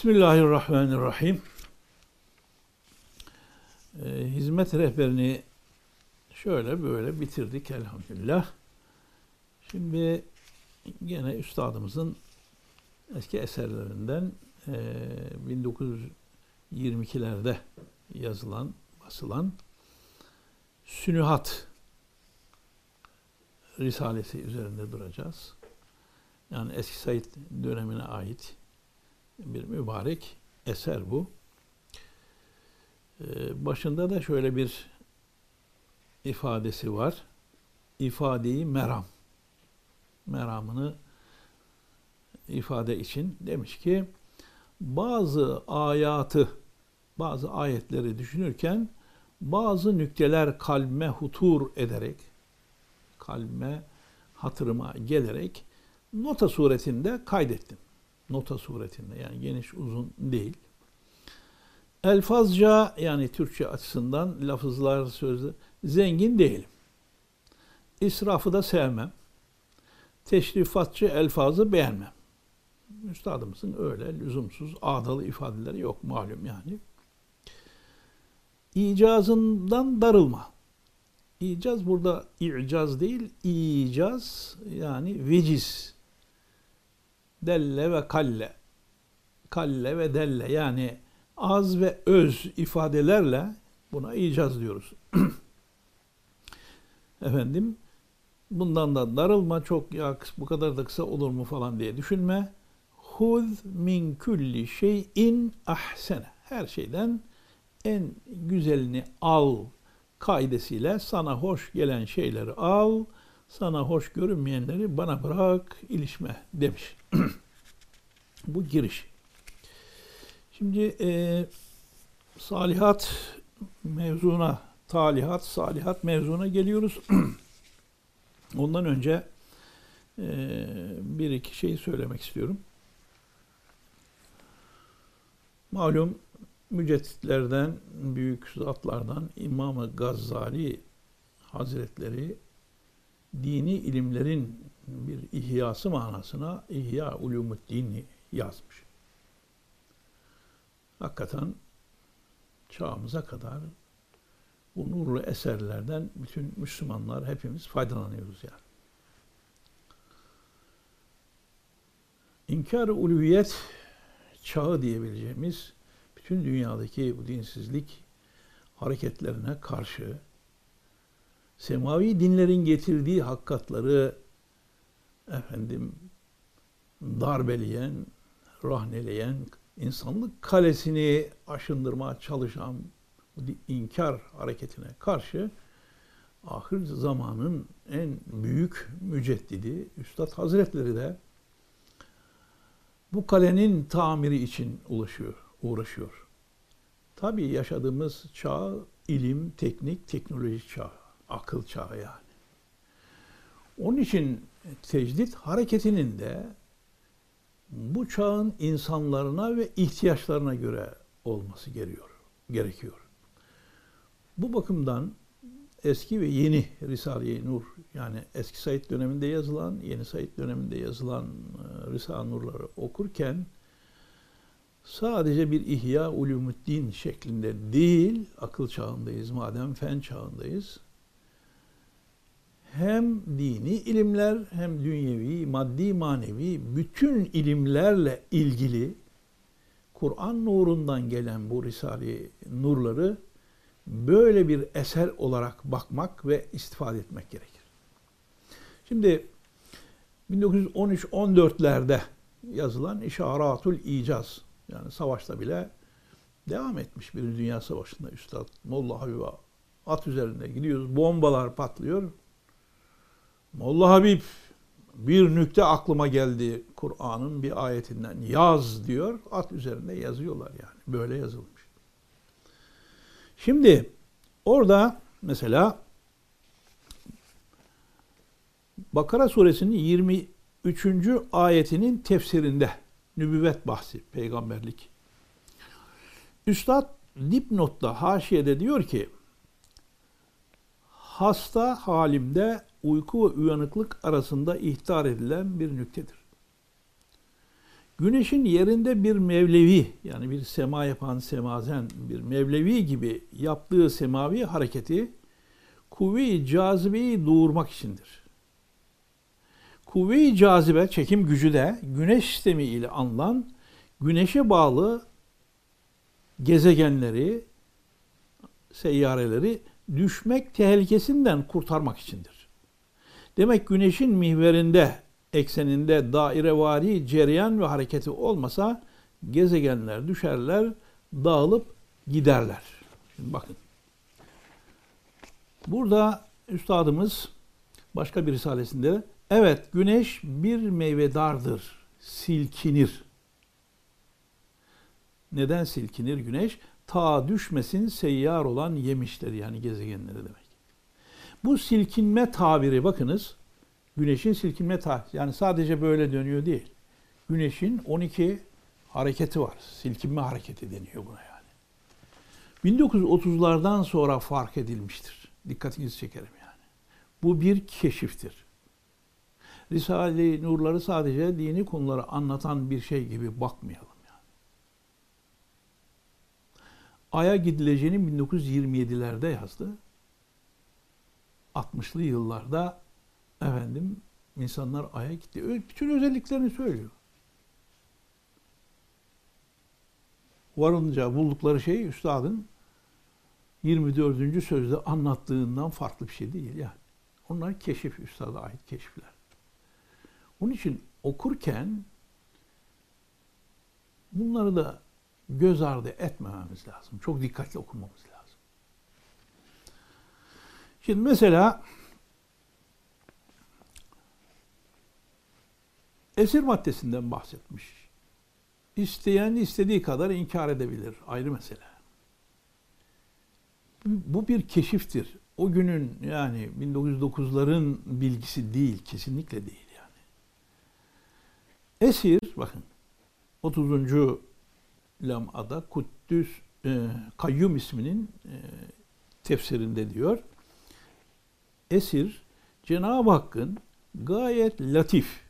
Bismillahirrahmanirrahim. Ee, hizmet rehberini şöyle böyle bitirdik elhamdülillah. Şimdi gene üstadımızın eski eserlerinden e, 1922'lerde yazılan, basılan Sünühat Risalesi üzerinde duracağız. Yani eski Said dönemine ait bir mübarek eser bu. Ee, başında da şöyle bir ifadesi var. İfadeyi meram. Meramını ifade için demiş ki bazı ayatı, bazı ayetleri düşünürken bazı nükteler kalbime hutur ederek, kalbime hatırıma gelerek nota suretinde kaydettim nota suretinde yani geniş uzun değil. Elfazca yani Türkçe açısından lafızlar, sözler zengin değilim. İsrafı da sevmem. Teşrifatçı elfazı beğenmem. Üstadımızın öyle lüzumsuz ağdalı ifadeleri yok malum yani. İcazından darılma. İcaz burada i'caz değil, icaz yani veciz delle ve kalle. Kalle ve delle yani az ve öz ifadelerle buna icaz diyoruz. Efendim bundan da darılma çok ya bu kadar da kısa olur mu falan diye düşünme. Huz min kulli şeyin ahsene. Her şeyden en güzelini al kaidesiyle sana hoş gelen şeyleri al, sana hoş görünmeyenleri bana bırak, ilişme demiş. Bu giriş. Şimdi e, salihat mevzuna, talihat, salihat mevzuna geliyoruz. Ondan önce e, bir iki şey söylemek istiyorum. Malum mücedditlerden, büyük zatlardan İmam-ı Gazali Hazretleri dini ilimlerin bir ihyası manasına İhya Ulumuddin'i yazmış. Hakikaten çağımıza kadar bu nurlu eserlerden bütün Müslümanlar hepimiz faydalanıyoruz yani. İnkar-ı uluviyet çağı diyebileceğimiz bütün dünyadaki bu dinsizlik hareketlerine karşı semavi dinlerin getirdiği hakikatları efendim darbeleyen, rahneleyen, insanlık kalesini aşındırmaya çalışan inkar hareketine karşı ahir zamanın en büyük müceddidi Üstad Hazretleri de bu kalenin tamiri için ulaşıyor, uğraşıyor. Tabii yaşadığımız çağ ilim, teknik, teknoloji çağı, akıl çağı yani. Onun için tecdit hareketinin de bu çağın insanlarına ve ihtiyaçlarına göre olması gerekiyor. gerekiyor. Bu bakımdan eski ve yeni Risale-i Nur yani eski Said döneminde yazılan, yeni Said döneminde yazılan e, Risale-i Nurları okurken sadece bir İhya Ulumuddin şeklinde değil, akıl çağındayız madem fen çağındayız hem dini ilimler hem dünyevi, maddi, manevi bütün ilimlerle ilgili Kur'an nurundan gelen bu Risale-i Nurları böyle bir eser olarak bakmak ve istifade etmek gerekir. Şimdi 1913-14'lerde yazılan İşaratul İcaz yani savaşta bile devam etmiş bir dünya savaşında Üstad Molla Habib at üzerinde gidiyoruz. Bombalar patlıyor. Molla Habib bir nükte aklıma geldi Kur'an'ın bir ayetinden. Yaz diyor. At üzerinde yazıyorlar yani. Böyle yazılmış. Şimdi orada mesela Bakara suresinin 23. ayetinin tefsirinde nübüvvet bahsi, peygamberlik. Üstad dipnotta haşiyede diyor ki hasta halimde uyku ve uyanıklık arasında ihtar edilen bir nüktedir. Güneşin yerinde bir mevlevi yani bir sema yapan semazen bir mevlevi gibi yaptığı semavi hareketi kuvve-i cazibeyi doğurmak içindir. Kuvve-i cazibe çekim gücü de güneş sistemi ile anılan güneşe bağlı gezegenleri, seyyareleri düşmek tehlikesinden kurtarmak içindir. Demek güneşin mihverinde, ekseninde dairevari cereyan ve hareketi olmasa gezegenler düşerler, dağılıp giderler. Şimdi bakın. Burada üstadımız başka bir risalesinde evet güneş bir meyvedardır, silkinir. Neden silkinir güneş? Ta düşmesin seyyar olan yemişleri yani gezegenleri demek. Bu silkinme tabiri bakınız güneşin silkinme tabiri yani sadece böyle dönüyor değil. Güneşin 12 hareketi var. Silkinme hareketi deniyor buna yani. 1930'lardan sonra fark edilmiştir. Dikkatinizi çekerim yani. Bu bir keşiftir. Risale-i Nurları sadece dini konuları anlatan bir şey gibi bakmayalım. Ay'a gidileceğini 1927'lerde yazdı. 60'lı yıllarda efendim insanlar Ay'a gitti. Bütün özelliklerini söylüyor. Varınca buldukları şey üstadın 24. sözde anlattığından farklı bir şey değil yani. Onlar keşif, üstada ait keşifler. Onun için okurken bunları da göz ardı etmememiz lazım. Çok dikkatli okumamız lazım. Şimdi mesela esir maddesinden bahsetmiş. İsteyen istediği kadar inkar edebilir. Ayrı mesele. Bu bir keşiftir. O günün yani 1909'ların bilgisi değil. Kesinlikle değil yani. Esir bakın 30 lam'ada Kuddüs e, Kayyum isminin e, tefsirinde diyor. Esir Cenab-ı Hakk'ın gayet latif,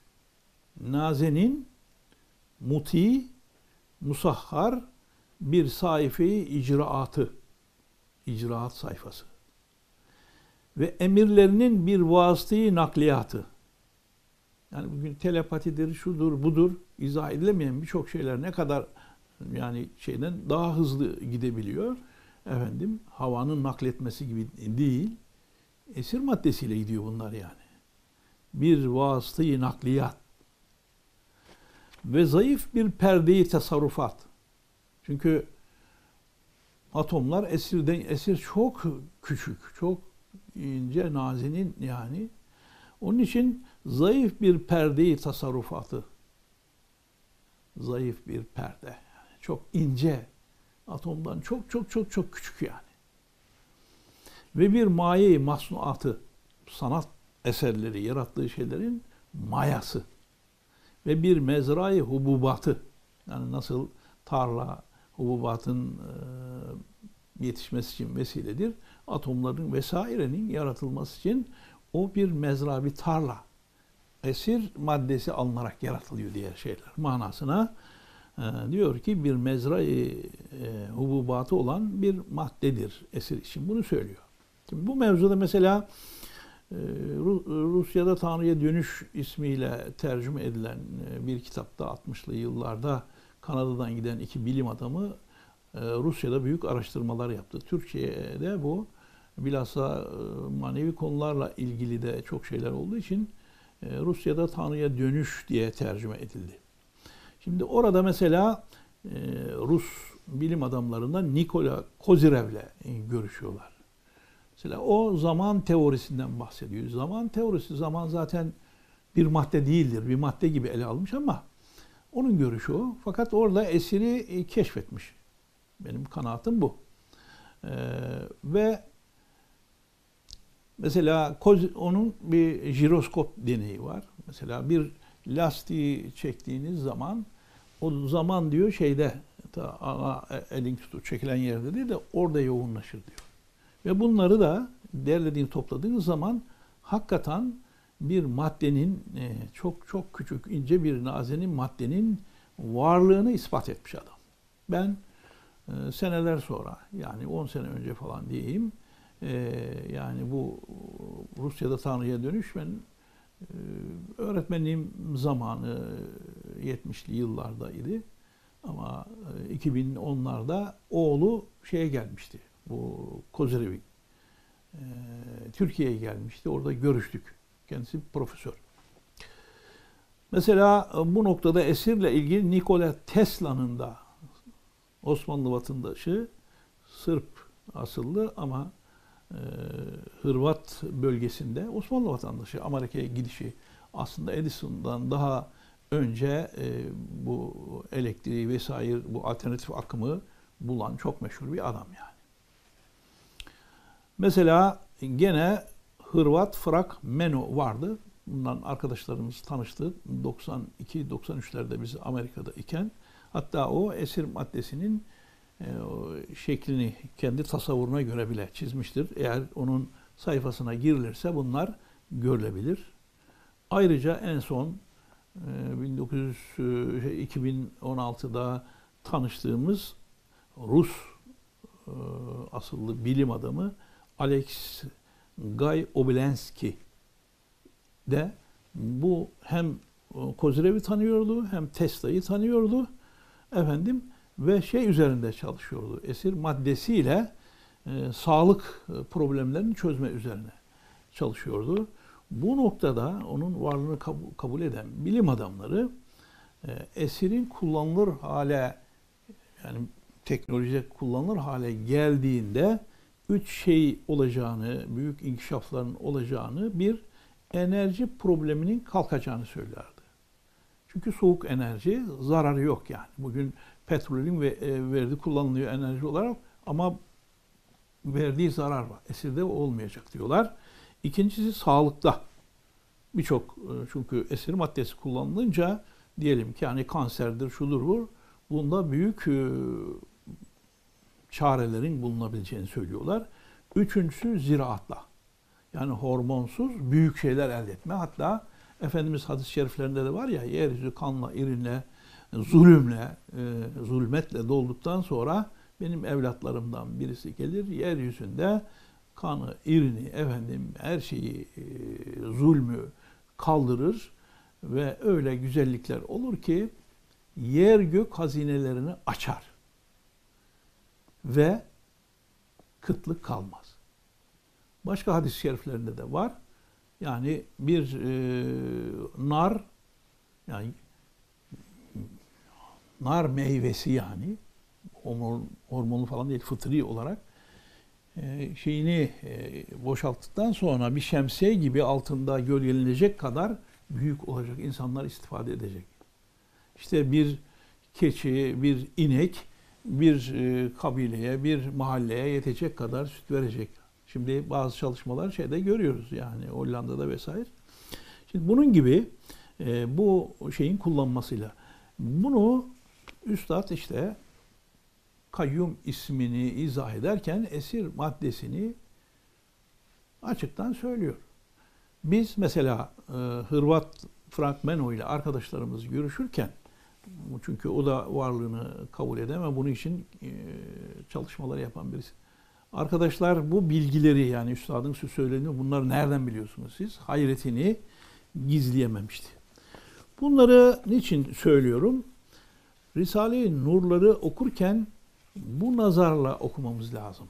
nazenin, muti, musahhar bir sayfayı icraatı, icraat sayfası ve emirlerinin bir vasıtayı nakliyatı. Yani bugün telepatidir, şudur, budur izah edilemeyen birçok şeyler ne kadar yani şeyden daha hızlı gidebiliyor. Efendim havanın nakletmesi gibi değil. Esir maddesiyle gidiyor bunlar yani. Bir vasıtayı nakliyat ve zayıf bir perdeyi tasarrufat. Çünkü atomlar esirden esir çok küçük, çok ince, nazinin yani. Onun için zayıf bir perdeyi tasarrufatı. Zayıf bir perde çok ince, atomdan çok çok çok çok küçük yani. Ve bir maye masnuatı, sanat eserleri, yarattığı şeylerin mayası. Ve bir mezrayı hububatı, yani nasıl tarla hububatın e, yetişmesi için vesiledir. Atomların vesairenin yaratılması için o bir mezra, bir tarla. Esir maddesi alınarak yaratılıyor diğer şeyler manasına ee, diyor ki bir mezra e, hububatı olan bir maddedir esir için. Bunu söylüyor. Bu mevzuda mesela e, Rusya'da Tanrı'ya Dönüş ismiyle tercüme edilen e, bir kitapta 60'lı yıllarda Kanada'dan giden iki bilim adamı e, Rusya'da büyük araştırmalar yaptı. Türkiye'de bu bilhassa manevi konularla ilgili de çok şeyler olduğu için Rusya'da Tanrı'ya Dönüş diye tercüme edildi. Şimdi orada mesela Rus bilim adamlarından Nikola Kozirev'le görüşüyorlar. Mesela o zaman teorisinden bahsediyor. Zaman teorisi, zaman zaten bir madde değildir. Bir madde gibi ele almış ama onun görüşü o. Fakat orada esiri e, keşfetmiş. Benim kanaatim bu. Ee, ve mesela onun bir jiroskop deneyi var. Mesela bir lastiği çektiğiniz zaman o zaman diyor şeyde ta ana elin tutup çekilen yerde değil de orada yoğunlaşır diyor. Ve bunları da derlediğin topladığınız zaman hakikaten bir maddenin e, çok çok küçük ince bir nazenin maddenin varlığını ispat etmiş adam. Ben e, seneler sonra yani 10 sene önce falan diyeyim e, yani bu Rusya'da Tanrı'ya dönüş ben öğretmenliğim zamanı 70'li yıllardaydı. Ama 2010'larda oğlu şeye gelmişti. Bu Kozerevi. Türkiye'ye gelmişti. Orada görüştük. Kendisi profesör. Mesela bu noktada esirle ilgili Nikola Tesla'nın da Osmanlı vatandaşı Sırp asıllı ama e, Hırvat bölgesinde Osmanlı vatandaşı Amerika'ya gidişi aslında Edison'dan daha önce e, bu elektriği vesaire bu alternatif akımı bulan çok meşhur bir adam yani. Mesela gene Hırvat Frak Meno vardı. Bundan arkadaşlarımız tanıştı. 92-93'lerde biz Amerika'da iken. Hatta o esir maddesinin e, şeklini kendi tasavvuruna göre bile çizmiştir. Eğer onun sayfasına girilirse bunlar görülebilir. Ayrıca en son 1900 2016'da şey, tanıştığımız Rus e, asıllı bilim adamı Alex Guy Oblensky de bu hem Kozerev'i tanıyordu hem Tesla'yı tanıyordu efendim ve şey üzerinde çalışıyordu. Esir maddesiyle e, sağlık problemlerini çözme üzerine çalışıyordu. Bu noktada onun varlığını kabul eden bilim adamları e, esirin kullanılır hale yani teknolojide kullanılır hale geldiğinde üç şey olacağını, büyük inkişafların olacağını, bir enerji probleminin kalkacağını söylerdi. Çünkü soğuk enerji zararı yok yani. Bugün petrolün ve e, verdiği kullanılıyor enerji olarak ama verdiği zarar var. Esirde olmayacak diyorlar. İkincisi sağlıkta. Birçok e, çünkü esir maddesi kullanılınca diyelim ki hani kanserdir, şudur bu. Bunda büyük e, çarelerin bulunabileceğini söylüyorlar. Üçüncüsü ziraatla. Yani hormonsuz büyük şeyler elde etme. Hatta Efendimiz hadis-i şeriflerinde de var ya yeryüzü kanla, irinle, zulümle, e, zulmetle dolduktan sonra benim evlatlarımdan birisi gelir yeryüzünde kanı, irini, efendim her şeyi, e, zulmü kaldırır ve öyle güzellikler olur ki yer gök hazinelerini açar ve kıtlık kalmaz. Başka hadis-i şeriflerinde de var. Yani bir e, nar yani nar meyvesi yani hormonlu falan değil fıtri olarak e, şeyini e, boşalttıktan sonra bir şemsiye gibi altında gölgelenecek kadar büyük olacak. insanlar istifade edecek. İşte bir keçi, bir inek bir e, kabileye, bir mahalleye yetecek kadar süt verecek. Şimdi bazı çalışmalar şeyde görüyoruz yani Hollanda'da vesaire. Şimdi bunun gibi bu şeyin kullanmasıyla bunu Üstad işte kayyum ismini izah ederken esir maddesini açıktan söylüyor. Biz mesela e, Hırvat Frank Meno ile arkadaşlarımız görüşürken çünkü o da varlığını kabul edemem. Bunun için e, çalışmalar yapan birisi. Arkadaşlar bu bilgileri yani üstadın söylediğini bunları nereden biliyorsunuz siz? Hayretini gizleyememişti. Bunları niçin söylüyorum? Risale-i Nurları okurken bu nazarla okumamız lazım.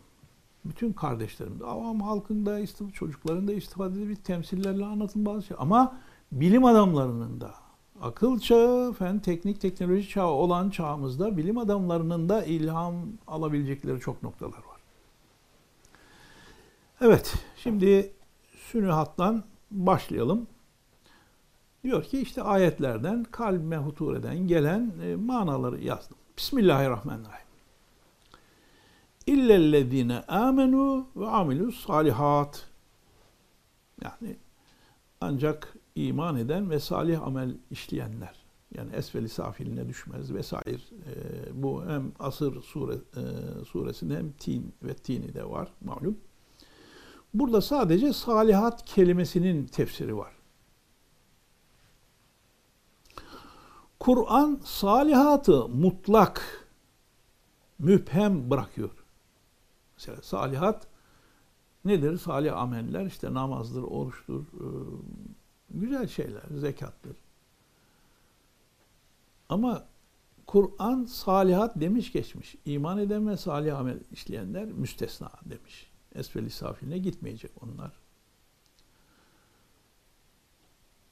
Bütün kardeşlerim, avam halkında, çocukların da istifade edip temsillerle anlatın bazı şey. Ama bilim adamlarının da, akıl çağı, fen, teknik, teknoloji çağı olan çağımızda bilim adamlarının da ilham alabilecekleri çok noktalar var. Evet, şimdi Sünuhat'tan başlayalım. Diyor ki işte ayetlerden kalbime hutur eden gelen e, manaları yazdım. Bismillahirrahmanirrahim. İllellezine amenu ve amilus salihat. Yani ancak iman eden ve salih amel işleyenler. Yani esfeli safiline düşmez vesaire. E, bu hem Asır sure, e, suresinde hem Tin ve Tini de var malum. Burada sadece salihat kelimesinin tefsiri var. Kur'an salihatı mutlak müphem bırakıyor. Mesela salihat nedir? Salih ameller işte namazdır, oruçtur, e, güzel şeyler, zekattır. Ama Kur'an salihat demiş geçmiş. İman eden ve salih amel işleyenler müstesna demiş. Esfel-i safiline gitmeyecek onlar.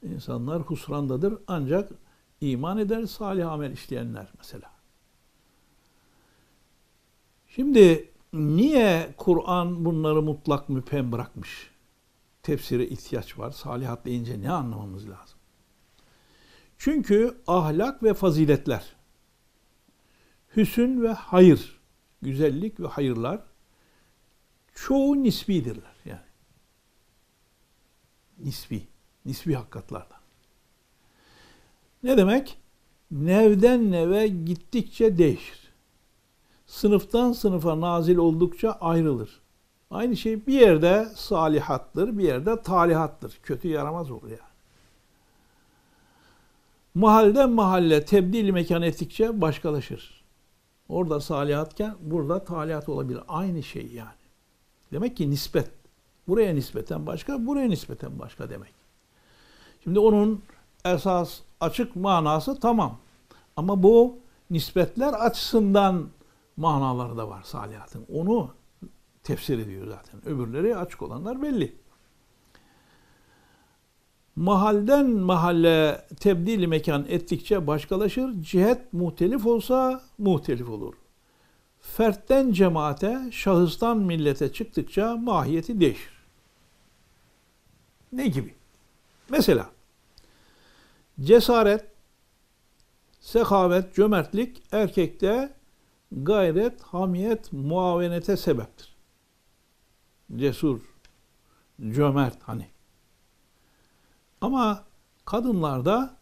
İnsanlar husrandadır ancak iman eder salih amel işleyenler mesela. Şimdi niye Kur'an bunları mutlak müphem bırakmış? Tefsire ihtiyaç var. Salihat deyince ne anlamamız lazım? Çünkü ahlak ve faziletler, hüsün ve hayır, güzellik ve hayırlar çoğu nisbidirler yani. Nisbi, nisbi hakikatlardan. Ne demek? Nevden neve gittikçe değişir. Sınıftan sınıfa nazil oldukça ayrılır. Aynı şey bir yerde salihattır, bir yerde talihattır. Kötü yaramaz olur yani. Mahalleden mahalle tebdil mekan ettikçe başkalaşır. Orada salihatken burada talihat olabilir. Aynı şey yani. Demek ki nispet. Buraya nispeten başka, buraya nispeten başka demek. Şimdi onun esas açık manası tamam. Ama bu nispetler açısından manaları da var salihatın. Onu tefsir ediyor zaten. Öbürleri açık olanlar belli. Mahalden mahalle tebdili mekan ettikçe başkalaşır. Cihet muhtelif olsa muhtelif olur. Fertten cemaate, şahıstan millete çıktıkça mahiyeti değişir. Ne gibi? Mesela cesaret, sehavet, cömertlik erkekte gayret, hamiyet, muavenete sebeptir. Cesur, cömert hani. Ama kadınlarda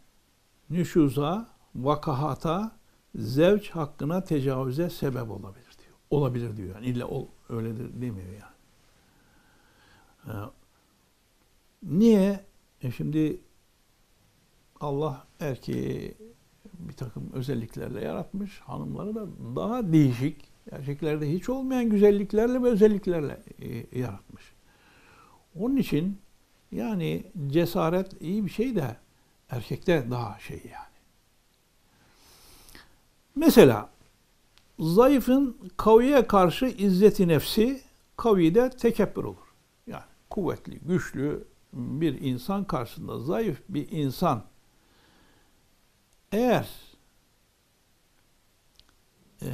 nüşuza, vakahata, zevç hakkına tecavüze sebep olabilir diyor. Olabilir diyor. Yani illa ol, öyledir demiyor yani. Ee, niye? E şimdi Allah erkeği bir takım özelliklerle yaratmış. Hanımları da daha değişik, erkeklerde hiç olmayan güzelliklerle ve özelliklerle e, yaratmış. Onun için yani cesaret iyi bir şey de erkekte daha şey yani. Mesela zayıfın kaviye karşı izzeti nefsi kavide tekebbür olur. Yani kuvvetli, güçlü bir insan karşısında zayıf bir insan eğer e,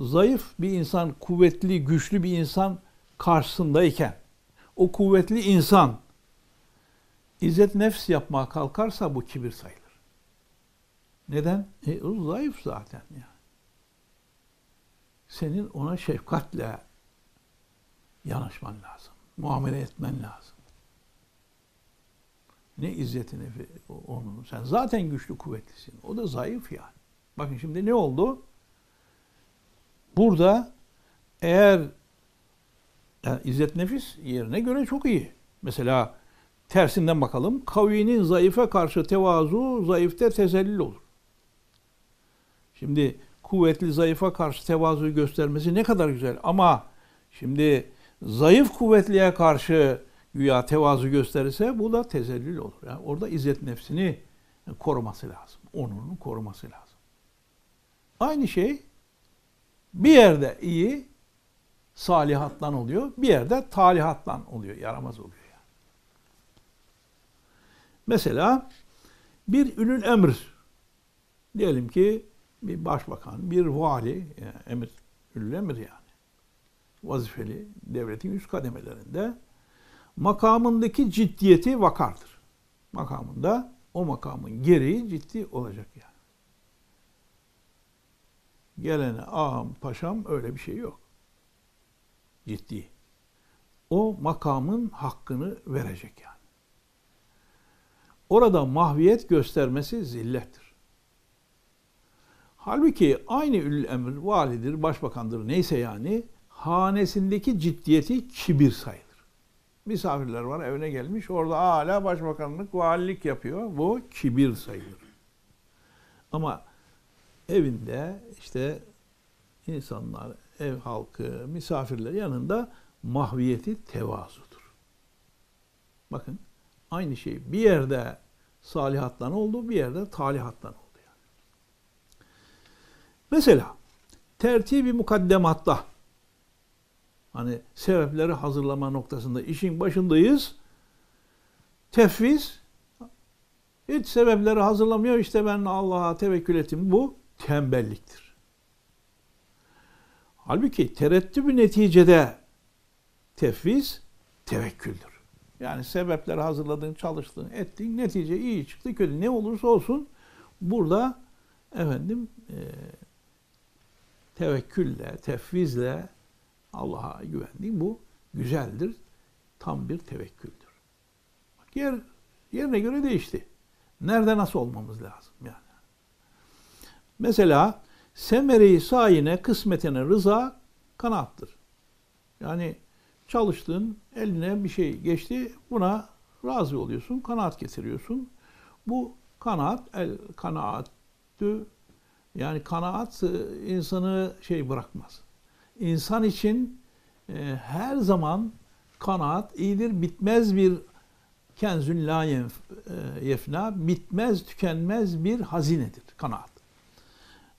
zayıf bir insan, kuvvetli, güçlü bir insan karşısındayken o kuvvetli insan izzet nefs yapmaya kalkarsa bu kibir sayılır. Neden? E, o zayıf zaten yani. Senin ona şefkatle yanaşman lazım. Muamele etmen lazım. Ne izzetini onun. Sen zaten güçlü kuvvetlisin. O da zayıf yani. Bakın şimdi ne oldu? Burada eğer yani izzet nefis yerine göre çok iyi. Mesela tersinden bakalım. Kavinin zayıfa karşı tevazu zayıfte tezellil olur. Şimdi kuvvetli zayıfa karşı tevazu göstermesi ne kadar güzel ama şimdi zayıf kuvvetliye karşı güya tevazu gösterirse bu da tezellül olur. Yani orada izzet nefsini koruması lazım. Onurunu koruması lazım. Aynı şey bir yerde iyi salihattan oluyor, bir yerde talihattan oluyor, yaramaz oluyor. Yani. Mesela bir ülül emr diyelim ki bir başbakan, bir vali, yani emir, ülül emir yani vazifeli devletin üst kademelerinde makamındaki ciddiyeti vakardır. Makamında o makamın gereği ciddi olacak yani. Gelene ağam paşam öyle bir şey yok. Ciddi. O makamın hakkını verecek yani. Orada mahviyet göstermesi zillettir. Halbuki aynı ül emir, validir, başbakandır neyse yani hanesindeki ciddiyeti kibir sayılır misafirler var evine gelmiş. Orada hala başbakanlık, valilik yapıyor. Bu kibir sayılır. Ama evinde işte insanlar, ev halkı, misafirler yanında mahviyeti tevazudur. Bakın aynı şey bir yerde salihattan oldu, bir yerde talihattan oldu yani. Mesela tertibi mukaddematta hani sebepleri hazırlama noktasında işin başındayız. Tefviz hiç sebepleri hazırlamıyor. İşte ben Allah'a tevekkül ettim. Bu tembelliktir. Halbuki terettübü neticede tefviz tevekküldür. Yani sebepleri hazırladın, çalıştın, ettin, netice iyi çıktı, kötü ne olursa olsun burada efendim e, tevekkülle, tefvizle Allah'a güvendiğin bu güzeldir. Tam bir tevekküldür. Bak yer, yerine göre değişti. Nerede nasıl olmamız lazım yani. Mesela semeri sayine kısmetine rıza kanaattır. Yani çalıştın, eline bir şey geçti, buna razı oluyorsun, kanaat getiriyorsun. Bu kanaat, el kanaattü, yani kanaat insanı şey bırakmaz. İnsan için e, her zaman kanaat iyidir, bitmez bir kenzün la e, yefna, bitmez, tükenmez bir hazinedir kanaat.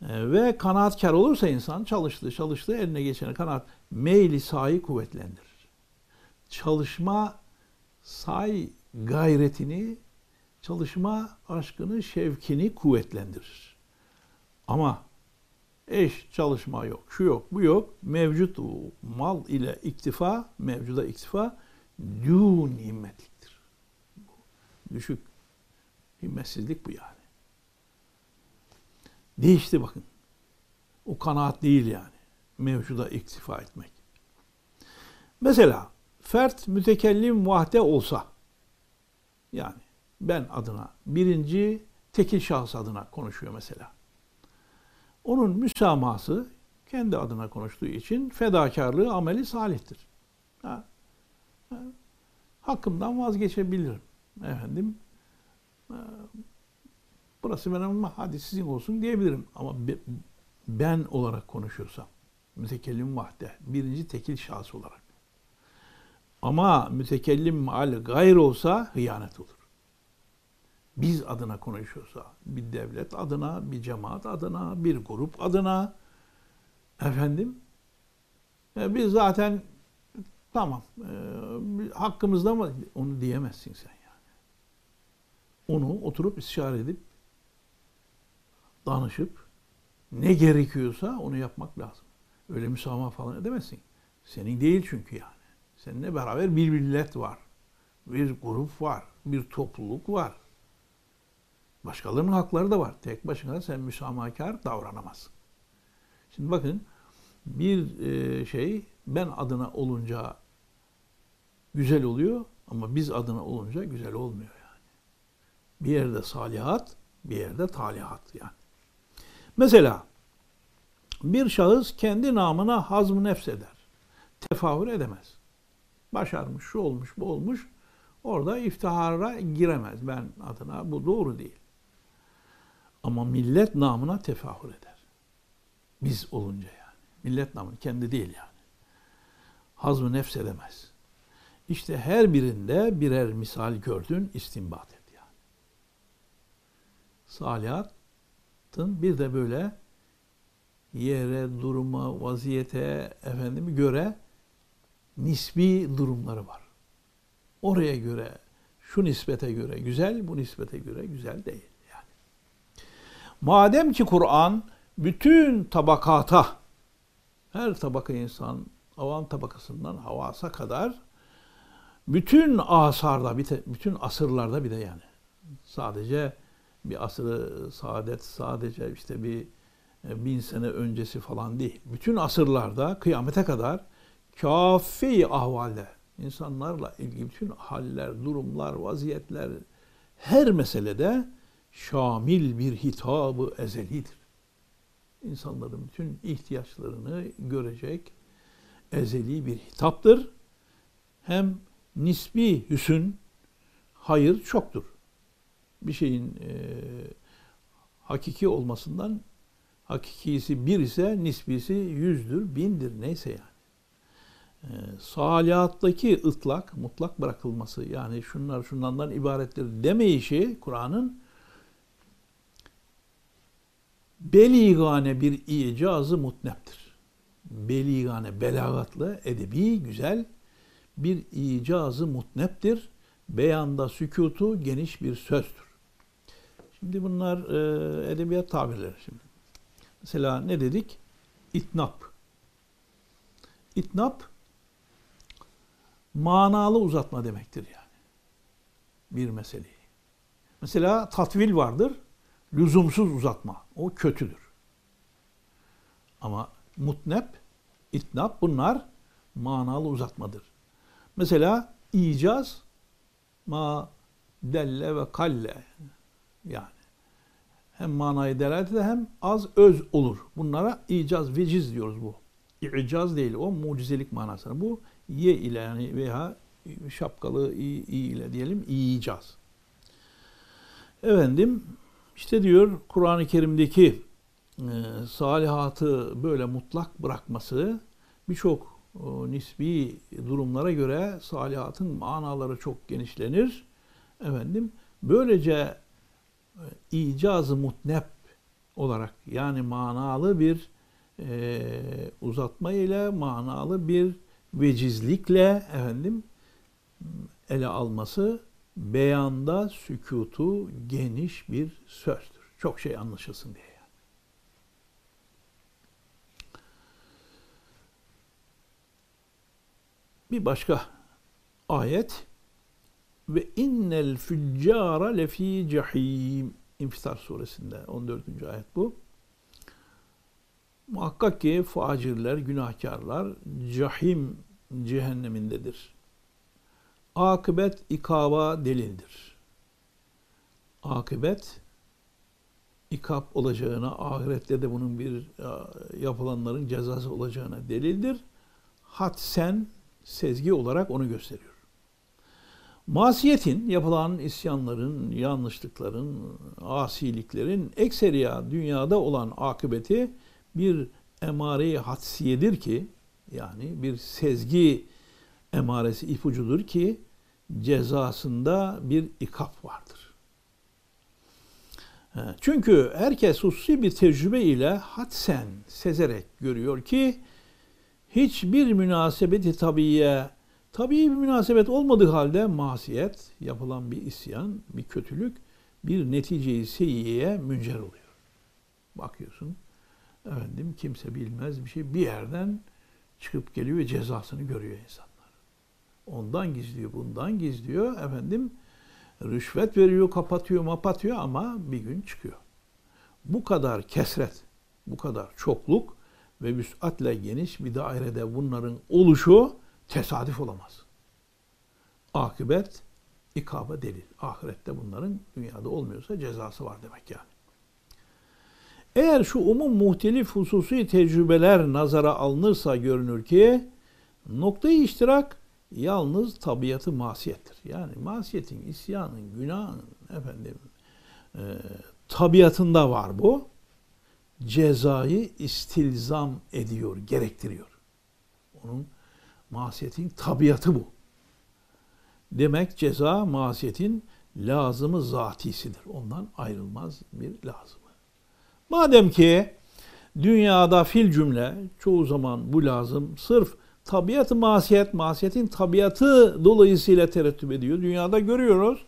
E, ve kanaatkar olursa insan çalıştı, çalıştı, eline geçene kanaat meyli sahi kuvvetlendirir. Çalışma say gayretini, çalışma aşkını, şevkini kuvvetlendirir. Ama eş çalışma yok, şu yok, bu yok. Mevcut mal ile iktifa, mevcuda iktifa dün himmetliktir. Düşük himmetsizlik bu yani. Değişti bakın. O kanaat değil yani. Mevcuda iktifa etmek. Mesela fert mütekellim vahde olsa yani ben adına birinci tekil şahıs adına konuşuyor mesela. Onun müsamahası kendi adına konuştuğu için fedakarlığı ameli salihtir. Ha, ha, hakkımdan vazgeçebilirim. Efendim burası benim ama hadi sizin olsun diyebilirim. Ama ben olarak konuşuyorsam mütekellim vahde birinci tekil şahıs olarak. Ama mütekellim al gayr olsa hıyanet olur biz adına konuşuyorsa, bir devlet adına, bir cemaat adına, bir grup adına, efendim, e, biz zaten tamam, e, hakkımızda mı? Onu diyemezsin sen yani. Onu oturup istişare edip, danışıp, ne gerekiyorsa onu yapmak lazım. Öyle müsamaha falan edemezsin. Senin değil çünkü yani. Seninle beraber bir millet var. Bir grup var. Bir topluluk var. Başkalarının hakları da var. Tek başına sen müsamahakar davranamazsın. Şimdi bakın bir e, şey ben adına olunca güzel oluyor ama biz adına olunca güzel olmuyor yani. Bir yerde salihat, bir yerde talihat yani. Mesela bir şahıs kendi namına hazm nefs eder. Tefahür edemez. Başarmış, şu olmuş, bu olmuş. Orada iftihara giremez ben adına. Bu doğru değil. Ama millet namına tefahür eder. Biz olunca yani. Millet namına kendi değil yani. Hazmı nefs edemez. İşte her birinde birer misal gördün, istinbat et yani. Salihatın bir de böyle yere, duruma, vaziyete efendimi göre nisbi durumları var. Oraya göre, şu nispete göre güzel, bu nispete göre güzel değil. Madem ki Kur'an bütün tabakata, her tabaka insan, avam tabakasından havasa kadar bütün asarda, bütün asırlarda bir de yani sadece bir asırı saadet, sadece işte bir e, bin sene öncesi falan değil. Bütün asırlarda kıyamete kadar kafi ahvalde insanlarla ilgili bütün haller, durumlar, vaziyetler her meselede şamil bir hitabı ezelidir. İnsanların bütün ihtiyaçlarını görecek ezeli bir hitaptır. Hem nisbi hüsün, hayır çoktur. Bir şeyin e, hakiki olmasından hakikisi bir ise nisbisi yüzdür, bindir neyse yani. Ee, salihattaki ıtlak, mutlak bırakılması yani şunlar şunlardan ibarettir demeyişi Kur'an'ın beligane bir icazı mutneptir. Beligane, belagatlı, edebi, güzel bir icazı mutneptir. Beyanda sükutu geniş bir sözdür. Şimdi bunlar e, edebiyat tabirleri şimdi. Mesela ne dedik? İtnap. İtnap manalı uzatma demektir yani. Bir meseleyi. Mesela tatvil vardır. Lüzumsuz uzatma. O kötüdür. Ama mutnep, itnap bunlar manalı uzatmadır. Mesela icaz ma delle ve kalle yani hem manayı delalet eder hem az öz olur. Bunlara icaz, veciz diyoruz bu. İcaz değil o mucizelik manasına. Bu ye ile yani veya şapkalı i, ile diyelim icaz. Efendim işte diyor Kur'an-ı Kerim'deki e, salihatı böyle mutlak bırakması birçok nisbi durumlara göre salihatın manaları çok genişlenir. Efendim böylece e, icazı mutnep olarak yani manalı bir e, uzatma ile manalı bir vecizlikle efendim ele alması beyanda sükutu geniş bir sözdür. Çok şey anlaşılsın diye. Bir başka ayet ve innel füccara lefi cehim İnfitar suresinde 14. ayet bu. Muhakkak ki facirler, günahkarlar cahim cehennemindedir. Akıbet ikaba delildir. Akıbet ikap olacağına, ahirette de bunun bir yapılanların cezası olacağına delildir. Hatsen sezgi olarak onu gösteriyor. Masiyetin, yapılan isyanların, yanlışlıkların, asiliklerin ekseriya dünyada olan akıbeti bir emare-i hadsiyedir ki, yani bir sezgi emaresi ipucudur ki cezasında bir ikap vardır. Çünkü herkes hususi bir tecrübe ile hadsen sezerek görüyor ki hiçbir münasebeti tabiye Tabii bir münasebet olmadığı halde masiyet, yapılan bir isyan, bir kötülük bir neticeyi seyyiye müncer oluyor. Bakıyorsun, efendim kimse bilmez bir şey bir yerden çıkıp geliyor ve cezasını görüyor insanlar. Ondan gizliyor, bundan gizliyor. Efendim rüşvet veriyor, kapatıyor, mapatıyor ama bir gün çıkıyor. Bu kadar kesret, bu kadar çokluk ve müsatle geniş bir dairede bunların oluşu tesadüf olamaz. Akıbet ikaba delil. Ahirette bunların dünyada olmuyorsa cezası var demek yani. Eğer şu umum muhtelif hususi tecrübeler nazara alınırsa görünür ki noktayı iştirak yalnız tabiatı masiyettir. Yani masiyetin, isyanın, günahın efendim e, tabiatında var bu. Cezayı istilzam ediyor, gerektiriyor. Onun Masiyetin tabiatı bu. Demek ceza masiyetin lazımı zatisidir. Ondan ayrılmaz bir lazımı. Madem ki dünyada fil cümle çoğu zaman bu lazım sırf tabiatı masiyet, masiyetin tabiatı dolayısıyla terettüp ediyor. Dünyada görüyoruz.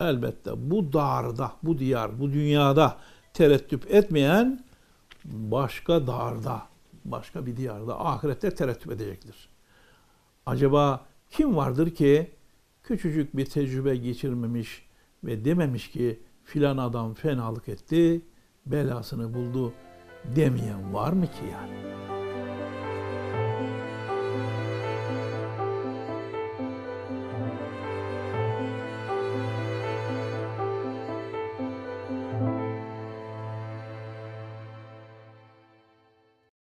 Elbette bu darda, bu diyar, bu dünyada terettüp etmeyen başka darda, başka bir diyarda ahirette terettüp edecektir. Acaba kim vardır ki küçücük bir tecrübe geçirmemiş ve dememiş ki filan adam fenalık etti, belasını buldu demeyen var mı ki yani?